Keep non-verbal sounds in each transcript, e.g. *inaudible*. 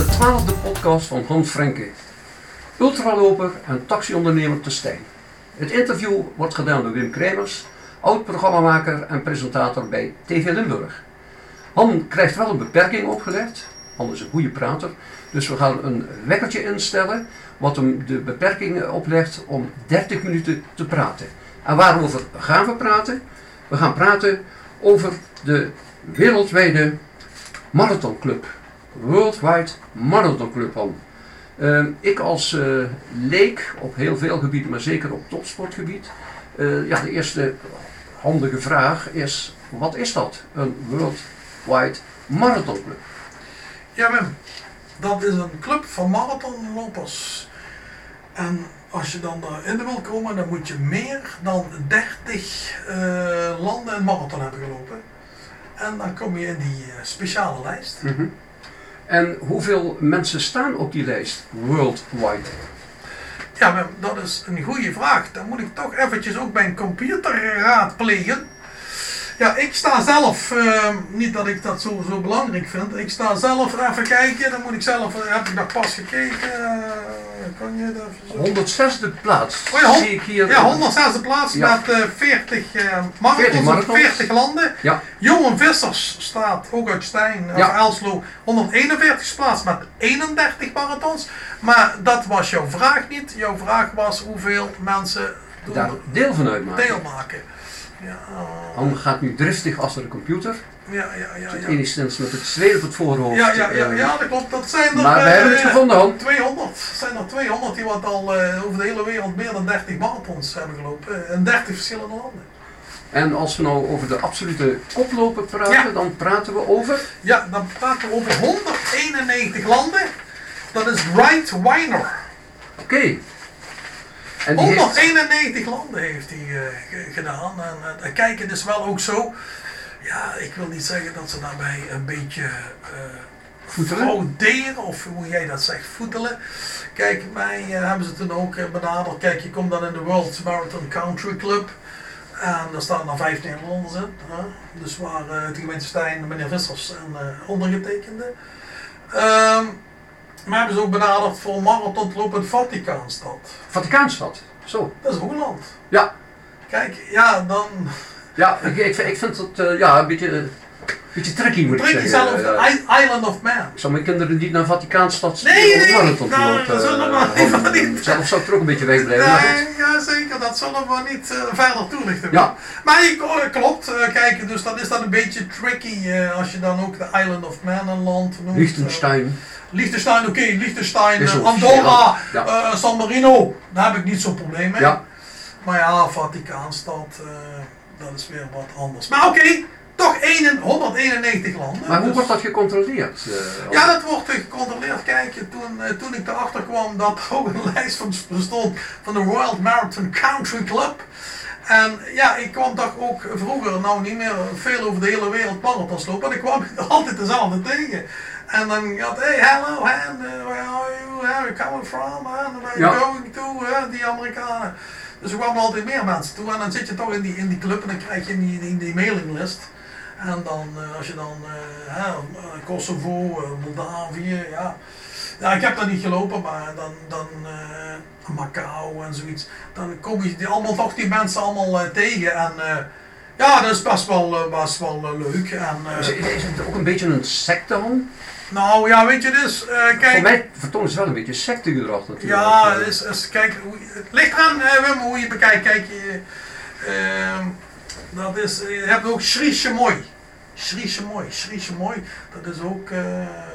de twaalfde podcast van Hans Frenke, ultraloper en taxiondernemer te Stijn. Het interview wordt gedaan door Wim Kremers, oud-programmamaker en presentator bij TV Limburg. Han krijgt wel een beperking opgelegd, Han is een goede prater, dus we gaan een wekkertje instellen wat hem de beperking oplegt om 30 minuten te praten. En waarover gaan we praten? We gaan praten over de wereldwijde marathonclub. Worldwide Marathon Club Han. Uh, ik als uh, leek op heel veel gebieden, maar zeker op topsportgebied. Uh, ja, de eerste handige vraag is, wat is dat? Een Worldwide Marathon Club? Ja, Wim, dat is een club van marathonlopers. En als je dan erin wil komen, dan moet je meer dan 30 landen een marathon hebben gelopen. En dan kom je in die speciale lijst. Mm -hmm. En hoeveel mensen staan op die lijst worldwide? Ja, dat is een goede vraag. Dan moet ik toch eventjes ook mijn computer raadplegen. Ja, ik sta zelf, uh, niet dat ik dat zo belangrijk vind, ik sta zelf even kijken, dan moet ik zelf, heb ik daar pas gekeken, uh, kan je dat zo? 106e plaats, oh ja, zie ik hier. Ja, 106e plaats ja. met uh, 40 marathons, 40 op 40 landen. Ja. Johan Vissers staat ook uit Stijn, ja. Elslo, 141 plaats met 31 marathons. Maar dat was jouw vraag niet, jouw vraag was hoeveel mensen daar deel van uitmaken. Deel maken. Ja. Han gaat nu driftig achter de computer. Ja, ja, ja. ja. Enigszins met het zweet op het voorhoofd. Ja, ja, ja, ja, dat klopt. Dat zijn er, maar we uh, hebben het gevonden, Han. 200. zijn er 200 die wat al uh, over de hele wereld meer dan 30 marathons hebben gelopen. In 30 verschillende landen. En als we nou over de absolute koploper praten, ja. dan praten we over? Ja, dan praten we over 191 landen. Dat is Wright Weiner. Oké. Okay. 191 heeft... landen heeft hij uh, gedaan. En uh, kijken is wel ook zo. Ja, ik wil niet zeggen dat ze daarbij een beetje uh, frauderen, of hoe jij dat zegt, voetelen. Kijk, mij hebben ze toen ook benaderd. Kijk, je komt dan in de World Marathon Country Club. En daar staan dan 15 Nederlanders in. Dus waar uh, de gemeente Stijn, meneer Vissers en ondergetekende. Um, maar hebben ze ook benaderd voor een marathon te lopen in Vaticaanstad. Vaticaanstad? Zo. Dat is Holland. Ja. Kijk, ja, dan... Ja, ik, ik, ik vind het uh, ja, een beetje, een beetje tricky moet tricky ik zeggen. Tricky zelf, uh, Island of Man. Ik zou mijn kinderen niet naar Vaticaanstad nee, nee, om marathon nou, lopen. dat zullen we uh, niet. Zelf zou ik er ook een beetje wegblijven. Nee, ja, zeker, dat zullen we niet verder toelichten. Ja. Maar je, klopt, kijk, dus dat is dan een beetje tricky als je dan ook de Island of Man een land noemt. Liechtenstein. Liechtenstein, oké, okay, Liechtenstein, uh, Andorra, ja. uh, San Marino, daar heb ik niet zo'n probleem mee. Ja. Maar ja, Vaticaanstad, uh, dat is weer wat anders. Maar oké, okay, toch 191 landen. Maar hoe dus... wordt dat gecontroleerd? ja, dat wordt gecontroleerd. Kijk, toen, toen ik erachter kwam dat er *laughs* ook een lijst van bestond van de World Marathon Country Club. En ja, ik kwam toch ook vroeger, nou niet meer veel over de hele wereld marathons lopen, maar ik kwam *laughs* altijd dezelfde tegen. En dan gaat, hey, hello, and uh, where are you, where are you coming from, and where are you Ja. going to, uh, die Amerikanen. Dus er kwamen altijd meer mensen toe en dan zit je toch in die, in die club en dan krijg je in die, in die mailinglist. En dan, uh, als je dan, hè, Kosovo, Moldavië, ja. Ja, ik heb daar niet gelopen, maar dan, dan uh, Macau en zoiets. Dan kom je die, allemaal, toch die mensen allemaal uh, tegen en uh, ja, dat is best wel, best wel leuk. En, Is, het ook een beetje een secte? Nou ja, weet je dus, kijk... Voor mij vertoont het wel een beetje sectegedrag natuurlijk. Ja, is, is, kijk, hoe, het ligt eraan Wim, hoe je bekijkt. Kijk, je, ehm, dat is, je hebt ook Sri Chamoy. Sri Chamoy, Sri Chamoy, dat is ook...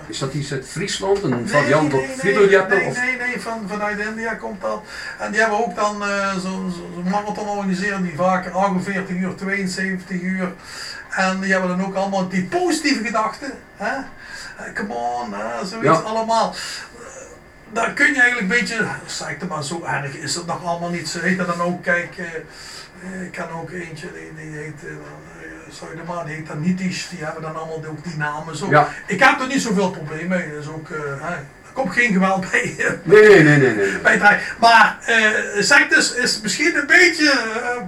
Is dat iets uit Friesland, een variant op nee, nee, nee, of? nee, nee, van, vanuit India komt dat. En die hebben ook dan eh, zo'n zo, zo marathon organiseren die vaak 48 uur, 72 uur. En die hebben dan ook allemaal die positieve gedachten. Hè? Eh, Come on, hè, zoiets Ja. allemaal. Eh, Daar kun je eigenlijk een beetje, zeg ik het maar, zo erg is het nog allemaal niet. Ze heet dan ook, kijk, eh, ik ken ook eentje, die, die heet, eh, sorry, maar die heet dan Nitisch, die hebben dan allemaal ook die namen zo. Ja. Ik heb er niet zoveel probleem mee, dus ook, eh, er komt geen geweld bij. Nee, nee, nee, nee. nee. bij het. Maar uh, sectes is misschien een beetje, eh,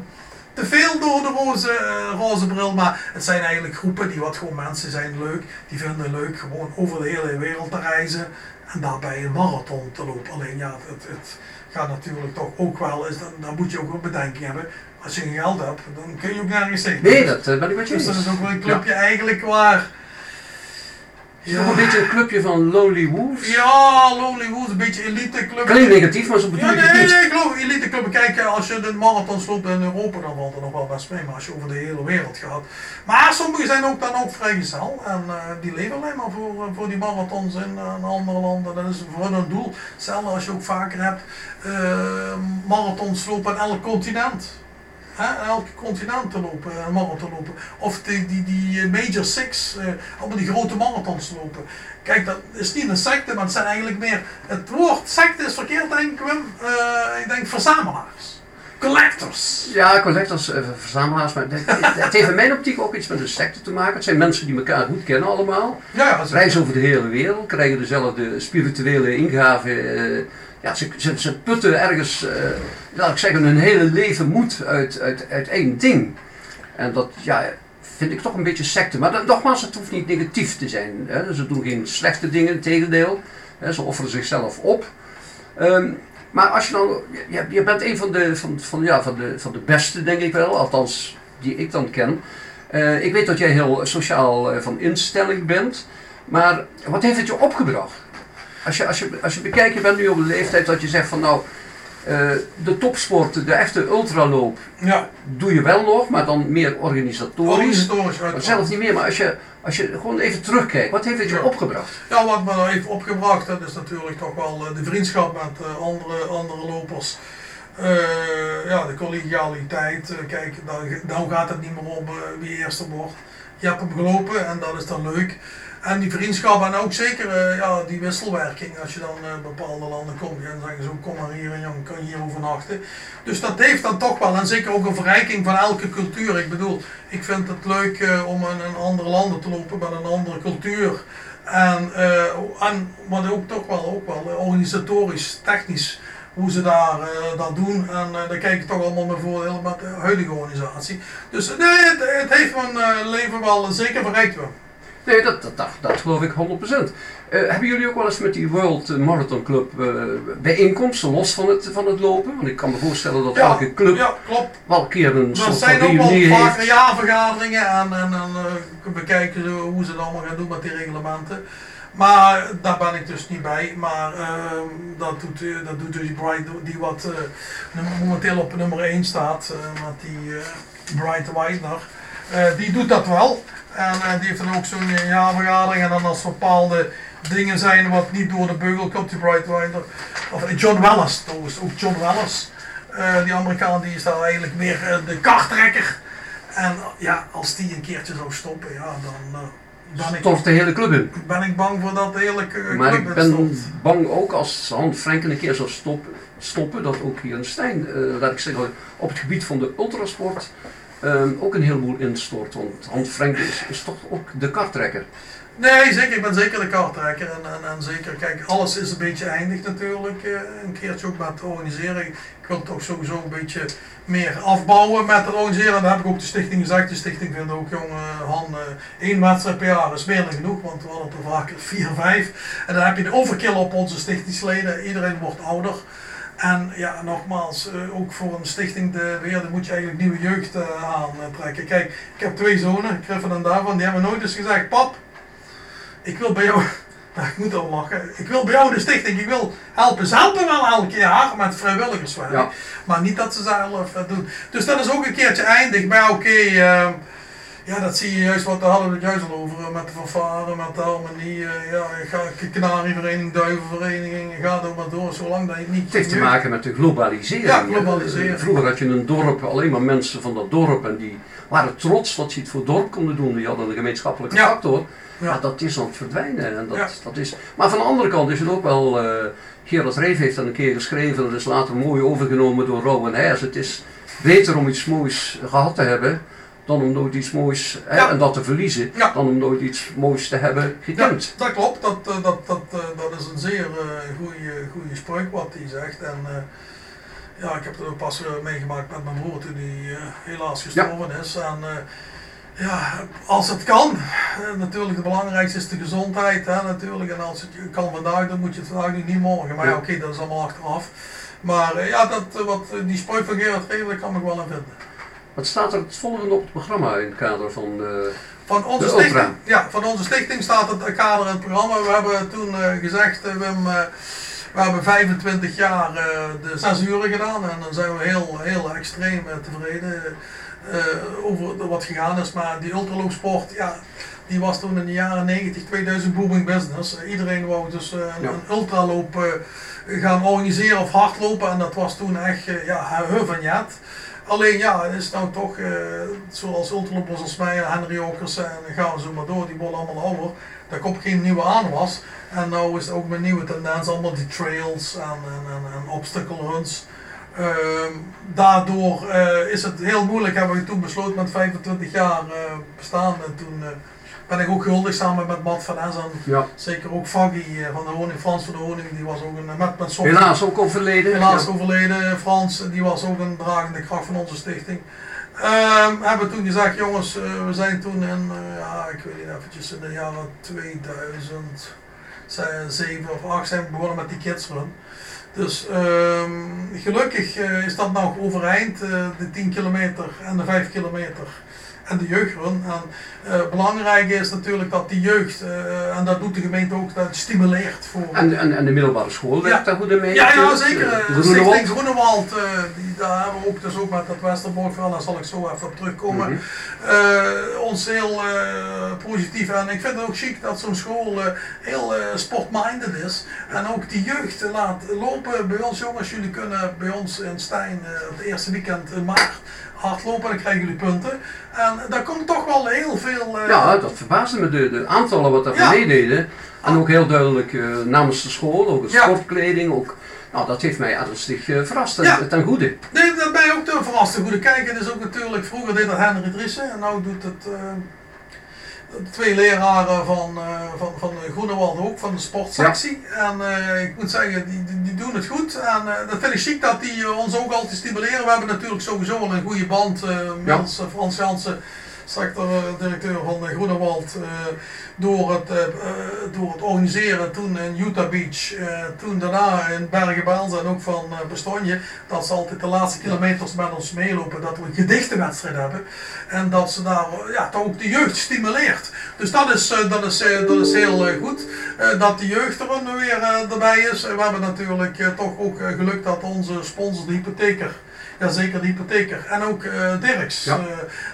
te veel door de roze, roze bril. Maar het zijn eigenlijk groepen die wat gewoon mensen zijn leuk. Die vinden het leuk gewoon over de hele wereld te reizen. En daarbij een marathon te lopen. Alleen ja, het, het gaat natuurlijk toch ook wel eens, dan, dan moet je ook een bedenking hebben. Als je geen geld hebt, dan kun je ook nergens heen. Nee, dat eh, ben ik met je Dus dat is ook wel een clubje eigenlijk waar... Het is toch een beetje een clubje van Lonely Wolves. Ja, Lonely Wolves, een beetje elite club. Klinkt negatief, maar zo bedoel Ja, ik nee, niet. nee, ik geloof elite club. Kijk, eh, als je de marathons loopt in Europa, dan valt er nog wel best mee. Maar als je over de hele wereld gaat. Maar sommigen zijn ook dan ook vrijgezel. En eh, die leven alleen maar voor, eh, voor die marathons in, in andere landen. Dat is voor hun een doel. Hetzelfde als je ook vaker hebt marathons lopen in elk continent. Hè, in elk continent te lopen, een marathon lopen. Of die, die, die eh, Major Six, eh, allemaal die grote marathons lopen. Kijk, dat is niet een secte, maar het zijn eigenlijk meer. Het woord secte is verkeerd, denk ik, Wim. Eh, ik denk verzamelaars. Collectors. Ja, collectors, eh, verzamelaars, maar het, het heeft in mijn optiek ook iets met een secte te maken. Het zijn mensen die elkaar goed kennen allemaal. Ja, Reizen over de hele wereld, krijgen dezelfde spirituele ingaven. Ja, ze, ze, ze putten ergens, eh, laat ik zeggen, hun hele leven moed uit, uit, uit één ding. En dat ja, vind ik toch een beetje secte. Maar dan, nogmaals, het hoeft niet negatief te zijn. Hè. Ze doen geen slechte dingen, integendeel. Hè, ze offeren zichzelf op. Ehm, maar als je dan, je, je bent een van de, van, van, ja, van, de, van de beste, denk ik wel, althans die ik dan ken. Eh, ik weet dat jij heel sociaal eh, van instelling bent, maar wat heeft het je opgebracht? Als je, als, je, als je bekijkt, je bent nu op een leeftijd dat je zegt van nou, eh, de topsport, de echte ultraloop, ja, doe je wel nog, maar dan meer organisatorisch. zelfs niet meer, maar als je, als je gewoon even terugkijkt, wat heeft het je Ja. opgebracht? Ja, wat me nou heeft opgebracht, dat is natuurlijk toch wel eh, de vriendschap met eh, andere, andere lopers. Ja, de collegialiteit. kijk, dan, dan gaat het niet meer om wie eerste wordt. Je hebt hem gelopen en dat is dan leuk. En die vriendschap en ook zeker eh, ja, die wisselwerking. Als je dan in bepaalde landen komt, dan zeggen ze ook kom maar hier en dan kan je hier overnachten. Dus dat heeft dan toch wel, en zeker ook een verrijking van elke cultuur. Ik bedoel, ik vind het leuk eh, om in, in andere landen te lopen met een andere cultuur. En, en wat ook toch wel, ook wel organisatorisch, technisch, hoe ze daar dat doen. En daar kijk ik toch allemaal met voordelen met de huidige organisatie. Dus nee, het, heeft mijn leven wel zeker verrijkt. Nee, dat, dat, dat, dat geloof ik 100%. Eh, hebben jullie ook wel eens met die World Marathon Club eh, bijeenkomsten, los van het, van het lopen? Want ik kan me voorstellen dat elke club ja, klopt. wel een keer een Er soort van zijn ook wel reunie vaker heeft. jaarvergaderingen en, en, en eh, bekijken ze hoe ze het allemaal gaan doen met die reglementen. Maar daar ben ik dus niet bij. Maar ehm, dat, doet, dat doet dus Bright, die wat momenteel op nummer 1 staat, met die Bright Weidner. Die doet dat wel. En eh, die heeft dan ook zo'n eh, jaarvergadering. En dan als bepaalde dingen zijn wat niet door de beugel komt, die Bright Weidner. Of eh, John Wallace, trouwens, ook John Wallace. Die Amerikaan die is daar eigenlijk meer de karttrekker. En ja, als die een keertje zou stoppen, ja, dan ben, ik, de hele club in. ben ik bang voor dat de hele eh, Maar club ik ben bang ook als Han Franken een keer zou stoppen, stoppen dat ook hier in Stijn, laat ik zeggen, op het gebied van de ultrasport ehm, ook een heleboel instort. Want Han Franken is, toch ook de karttrekker. Nee, zeker. Ik ben zeker de karttrekker. En, en, en zeker, kijk, alles is een beetje eindig natuurlijk. eh, een keertje ook met organiseren. Ik wil toch sowieso een beetje meer afbouwen met het organiseren. En dat heb ik ook de stichting gezegd. De stichting vindt ook, jongen, Han, eh, één wedstrijd per jaar is meer dan genoeg. Want we hadden er vaak vier, vijf. En dan heb je de overkill op onze stichtingsleden. Iedereen wordt ouder. En ja, nogmaals, eh, ook voor een stichting te weer, dan moet je eigenlijk nieuwe jeugd eh, aantrekken. Kijk, ik heb twee zonen, Griffin en Davon, die hebben nooit eens gezegd, pap, ik wil bij jou, *laughs* nou, ik moet al lachen, ik wil bij jou de stichting, ik wil helpen. Ze helpen wel elk jaar met vrijwilligerswerk, Ja. maar niet dat ze zelf eh, doen. Dus dat is ook een keertje eindig, maar oké, ehm, ja, dat zie je juist, wat daar hadden we het juist al over, eh, met de fanfare, met de harmonie, eh, ja, ga, kanarievereniging, duivenvereniging, ga er maar door, zolang dat je niet... Het heeft te maken met de globalisering. Ja, globalisering. Eh, Vroeger had je een dorp, alleen maar mensen van dat dorp en die waren trots wat ze het voor dorp konden doen. Die hadden een gemeenschappelijke Ja. factor. Ja. Ja. dat is aan het verdwijnen. En dat, Ja. dat is, maar van de andere kant is het ook wel, eh Gerard Reef heeft dat een keer geschreven, dat is later mooi overgenomen door Rowan Heijers. Het is beter om iets moois gehad te hebben, dan om nooit iets moois hè, Ja. en dat te verliezen, Ja. dan om nooit iets moois te hebben Ja, gekend. dat klopt. Dat, eh, dat, dat, eh, dat is een zeer uh, goede spreuk wat hij zegt. En, eh, ja, ik heb het ook pas meegemaakt met mijn broer toen hij helaas gestorven is. En, ja, als het kan. natuurlijk, het belangrijkste is de gezondheid. Hè, natuurlijk. En als het kan vandaag, dan moet je het vandaag nu niet morgen. Maar ja, oké, dat is allemaal achteraf. Maar ja, dat, wat, die spreuk van Gerard kan ik wel aan vinden. Wat staat er het volgende op het programma in het kader van de, van onze stichting? Ja, van onze stichting staat het kader in het programma. We hebben toen gezegd, Wim, we hebben 25 jaar de zes uren gedaan. En dan zijn we heel, heel extreem tevreden. Eh, over wat gegaan is. Maar die ultraloopsport, ja, die was toen in de jaren 90, 2000 booming business. iedereen wou dus een, ja. ultraloop gaan organiseren of hardlopen. En dat was toen echt, ja, heu van jet. Alleen ja, het is nou toch, zoals ultralopers als mij en Henry Okkers en gaan zo maar door, die worden allemaal ouder. Dat komt geen nieuwe aan was. En nou is het ook met nieuwe tendens, allemaal die trails en, en, en, obstacle runs. Ehm, daardoor uh, is het heel moeilijk, hebben we toen besloten met 25 jaar uh, bestaan. En toen uh, ben ik ook gehuldigd samen met Matt van Essen. Ja. Zeker ook Faggy van de Honing, Frans van de Honing, die was ook een, met, met Helaas ook overleden. Helaas ja. overleden. Frans, die was ook een dragende kracht van onze stichting. Um, hebben toen gezegd, jongens, we zijn toen in, ja, ik weet niet eventjes, in de jaren 2007 of 8 zijn we begonnen met die kidsrun. Dus um, gelukkig uh, is dat nog overeind, de 10 kilometer en de 5 kilometer en de jeugdrun. En uh, belangrijk is natuurlijk dat die jeugd, uh, en dat doet de gemeente ook, dat stimuleert voor... En, en, en de middelbare school werkt ja. daar goed mee? Ja, ja zeker. Uh, Stichting Groenewald, die, daar hebben we ook dus ook met dat Westerbork verhaal, daar zal ik zo even op terugkomen. Mm -hmm. ons heel positief en ik vind het ook chic dat zo'n school heel sportminded is. En ook die jeugd laat lopen bij ons jongens. Jullie kunnen bij ons in Stijn het eerste weekend in maart hardlopen, dan krijgen jullie punten. En daar komt toch wel heel veel... Uh... Ja, dat verbaasde me, de, de aantallen wat daar ja. meededen. En ook heel duidelijk uh, namens de school, ook ja. sportkleding, ook... Nou, dat heeft mij ernstig uh, verrast ja. ten goede. Nee, dat ben je ook te verrast ten goede. Kijk, het is ook natuurlijk, vroeger deed dat Henry Driessen en nu doet het twee leraren van, uh, van, van Groenewald ook, van de sportsectie. Ja. En uh, ik moet zeggen, die, die, die, doen het goed. En uh, dat vind ik chic dat die ons ook altijd stimuleren. We hebben natuurlijk sowieso wel een goede band met ja. Frans Jansen sector-directeur van Groenewald, uh, door, het, uh, door het organiseren toen in Utah Beach, toen daarna in Bergen-Belsen en ook van Bestonje, dat ze altijd de laatste kilometers met ons meelopen, dat we een gedichtenwedstrijd hebben en dat ze daar ja, toch ook de jeugd stimuleert. Dus dat is, dat is, dat is heel goed, dat de jeugd er weer erbij is. We hebben natuurlijk toch ook geluk dat onze sponsor, de hypotheker, ja, zeker de hypotheker. En ook uh, Dirks, ja. uh,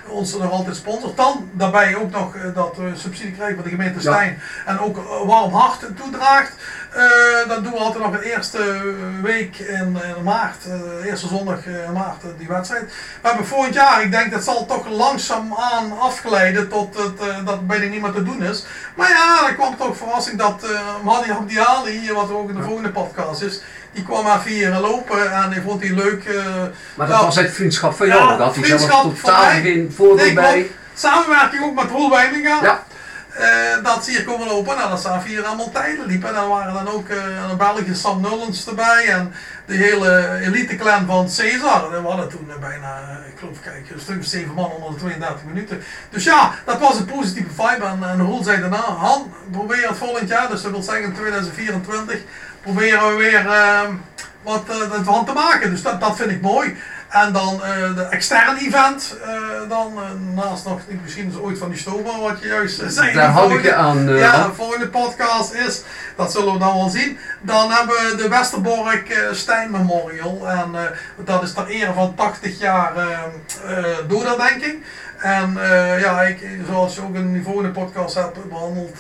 ons nog altijd sponsort. Dan daarbij ook nog uh, dat we subsidie krijgen van de gemeente Stijn. Ja. En ook warm hart toedraagt. dan doen we altijd nog de eerste week in, in maart, de eerste zondag in maart, die wedstrijd. We hebben volgend jaar, ik denk dat zal toch langzaam aan afgeleiden tot het, dat bijna niet meer te doen is. Maar ja, er kwam toch verrassing dat Mahdi Abdiali, wat ook in de volgende podcast is, die kwam maar vier lopen en ik vond die leuk. Uh, maar dat was het vriendschap van jou, ja, dat had hij zelf totaal geen voordeel nee, bij. Samenwerking ook met Roel Weininga. Ja. Uh, dat ze hier komen lopen en dat ze vier allemaal tijden liepen. En dan waren dan ook uh, een Belgische Sam Nullens erbij en de hele elite clan van Cesar. We hadden toen uh, bijna, ik geloof, kijk, een stuk of zeven man onder de 32 minuten. Dus ja, dat was een positieve vibe. En, en Roel zei daarna, Han, probeer het volgend jaar, dus dat wil zeggen 2024, proberen we weer uh, wat van te maken. Dus dat, dat vind ik mooi. En dan uh, de externe event, uh, dan naast nog, misschien is ooit van die stoma wat je juist zei. Daar hou ik je aan. ja, de volgende podcast is, dat zullen we dan wel zien. Dan hebben we de Westerbork Stein Memorial. En dat is ter ere van 80 jaar doordenking. En ja, ik, zoals je ook in de volgende podcast hebt behandeld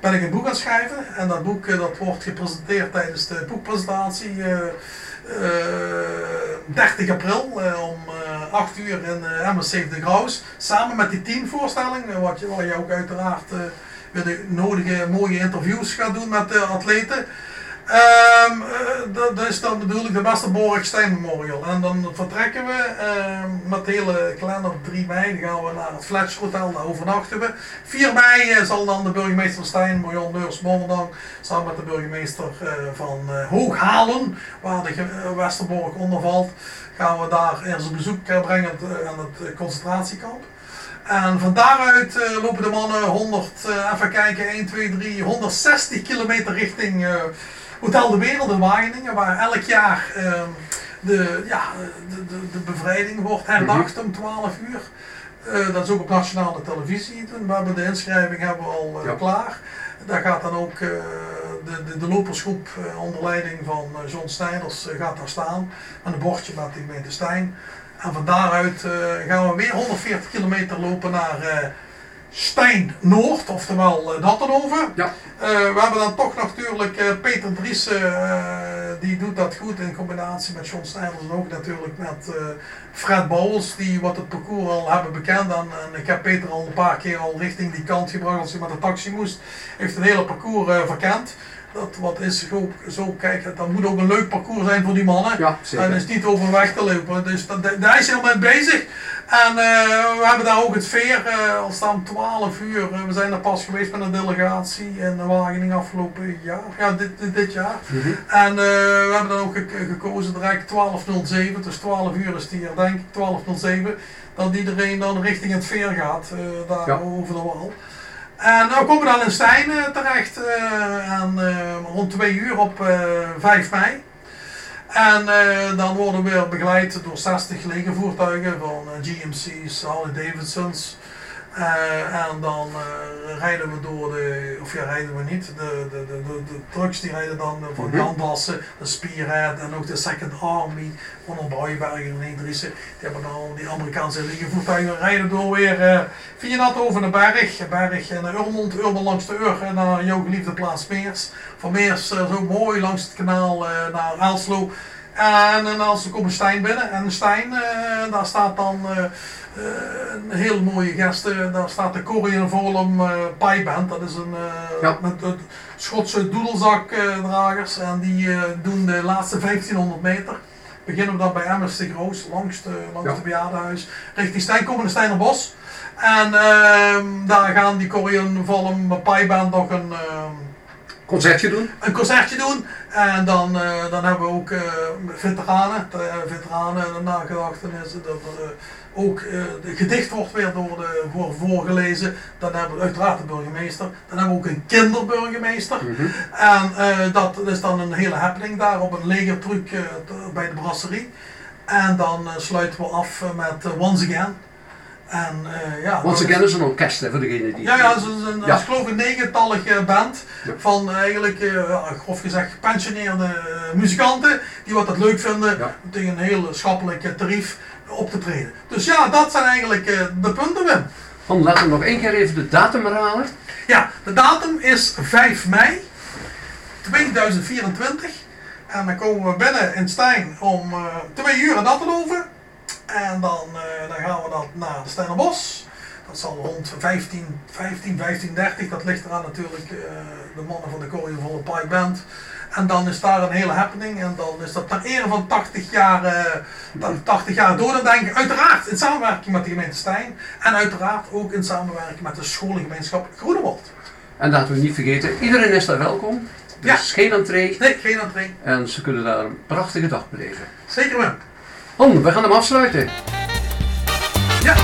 ben ik een boek aan het schrijven. En dat boek eh, dat wordt gepresenteerd tijdens de boekpresentatie uh, uh, 30 april om 8 uur in uh, MSC de Graus. Samen met die teamvoorstelling, wat je, waar je ook uiteraard weer de nodige mooie interviews gaat doen met de atleten. Eh, dat, dat is dan bedoel ik de Westerbork Stein Memorial. En dan vertrekken we ehm, met de hele clan op 3 mei. Dan gaan we naar het Fletcher Hotel, daar overnachten we. 4 mei eh, zal dan de burgemeester van Stein, Marjan Leurs Mommerdang, samen met de burgemeester eh, van Hooghalen, waar de ge- Westerbork onder valt, gaan we daar eerst een bezoek brengen aan het concentratiekamp. En van daaruit lopen de mannen 100, eh, even kijken, 1, 2, 3, 160 kilometer richting Hotel de Wereld in Wageningen, waar elk jaar ehm, de, ja, de, de, de bevrijding wordt herdacht om 12 uur. Eh, dat is ook op nationale televisie. We hebben de inschrijving hebben we al eh, Ja. klaar. Daar gaat dan ook eh, de, de, de lopersgroep onder leiding van John eh, gaat daar staan. Met een bordje met de gemeente Stijn. En van daaruit gaan we weer 140 kilometer lopen naar Stijn Noord, oftewel uh, Dattenhoven. Ja. Eh, we hebben dan toch natuurlijk eh, Peter Driessen, die doet dat goed in combinatie met John Snijders en ook natuurlijk met Fred Bouwels, die wat het parcours al hebben bekend. En, en ik heb Peter al een paar keer al richting die kant gebracht als hij met de taxi moest. Heeft het hele parcours verkend. Dat wat is zo, zo kijk, dat moet ook een leuk parcours zijn voor die mannen. Ja, En zeker. is niet over weg te lopen. Dus dat, daar is hij al mee bezig. En eh, we hebben daar ook het veer, eh, al staan 12 uur. Eh, we zijn er pas geweest met een delegatie in Wageningen afgelopen jaar. Ja, dit, dit, dit jaar. Mhm. En we hebben dan ook ge- gekozen direct 12.07. Dus 12 uur is die er, denk ik, 12.07. Dat iedereen dan richting het veer gaat, daar Ja. over de wal. En nou komen we dan in Stijn eh, terecht. eh, eh, rond 2 uur op eh 5 mei. En eh, dan worden we begeleid door 60 legervoertuigen van eh, GMC's, Harley Davidsons. Eh, en dan eh, rijden we door de, of ja rijden we niet, de, de, de, de, trucks die rijden dan van. Jan Dassen, de Spearhead en ook de Second Army, Ronald Boyberger en René Driessen. Die hebben dan die Amerikaanse legervoertuigen rijden door weer eh, via dat over de berg, berg naar Urmond, Urmond langs de Ur en naar jouw geliefde plaats Meers. Van Meers zo mooi langs het kanaal naar Elslo. En, en als we komen Stijn binnen, en Stijn, eh, daar staat dan eh, eh, een heel mooie gasten. Daar staat de Korean Volum Pie Band. Dat is een Ja. met, met Schotse doedelzakdragers. en die doen de laatste 1500 meter. Beginnen we dan bij Emmers de Groos, langs, de, langs Ja. het bejaardenhuis. Richting Stijn komen de Steinerbos. En ehm, daar gaan die Korean Volum Pie Band nog een... Concertje doen? een concertje doen. En dan, eh, dan hebben we ook eh, veteranen, eh, veteranen nagedachtenis. Dat er ook de gedicht wordt weer door de, voor, voorgelezen. Dan hebben we uiteraard de burgemeester. Dan hebben we ook een kinderburgemeester. Mhm. En dat is dan een hele happening daar op een legertruc bij de brasserie. En dan sluiten we af met Once Again. En, eh, ja, Once dat again is een orkest hè, voor degene die... ja, ja, dat is een, Ja. dat is geloof ik negentallige band Ja. van eigenlijk, eh, ja, grof gezegd, gepensioneerde muzikanten die wat dat leuk vinden Ja. tegen een heel schappelijk tarief op te treden. Dus ja, dat zijn eigenlijk de punten, Wim. Dan laten we nog één keer even de datum herhalen. Ja, de datum is 5 mei 2024 en dan komen we binnen in Stijn om 2 uur in Dattelhoven. En dan, eh, dan gaan we dat naar de Steinerbos. Dat zal rond 15, 15, 15, 30, dat ligt eraan natuurlijk, eh, de mannen van de Korean Volle Pike Band. En dan is daar een hele happening en dan is dat ter ere van 80 jaar, eh, 80 jaar doordenken. Uiteraard in samenwerking met de gemeente Stijn en uiteraard ook in samenwerking met de scholengemeenschap Groenewold. En laten we niet vergeten, iedereen is daar welkom. Ja. is geen entree Nee, geen entree. en ze kunnen daar een prachtige dag beleven. Zeker wel. Han, we gaan hem afsluiten. Ja,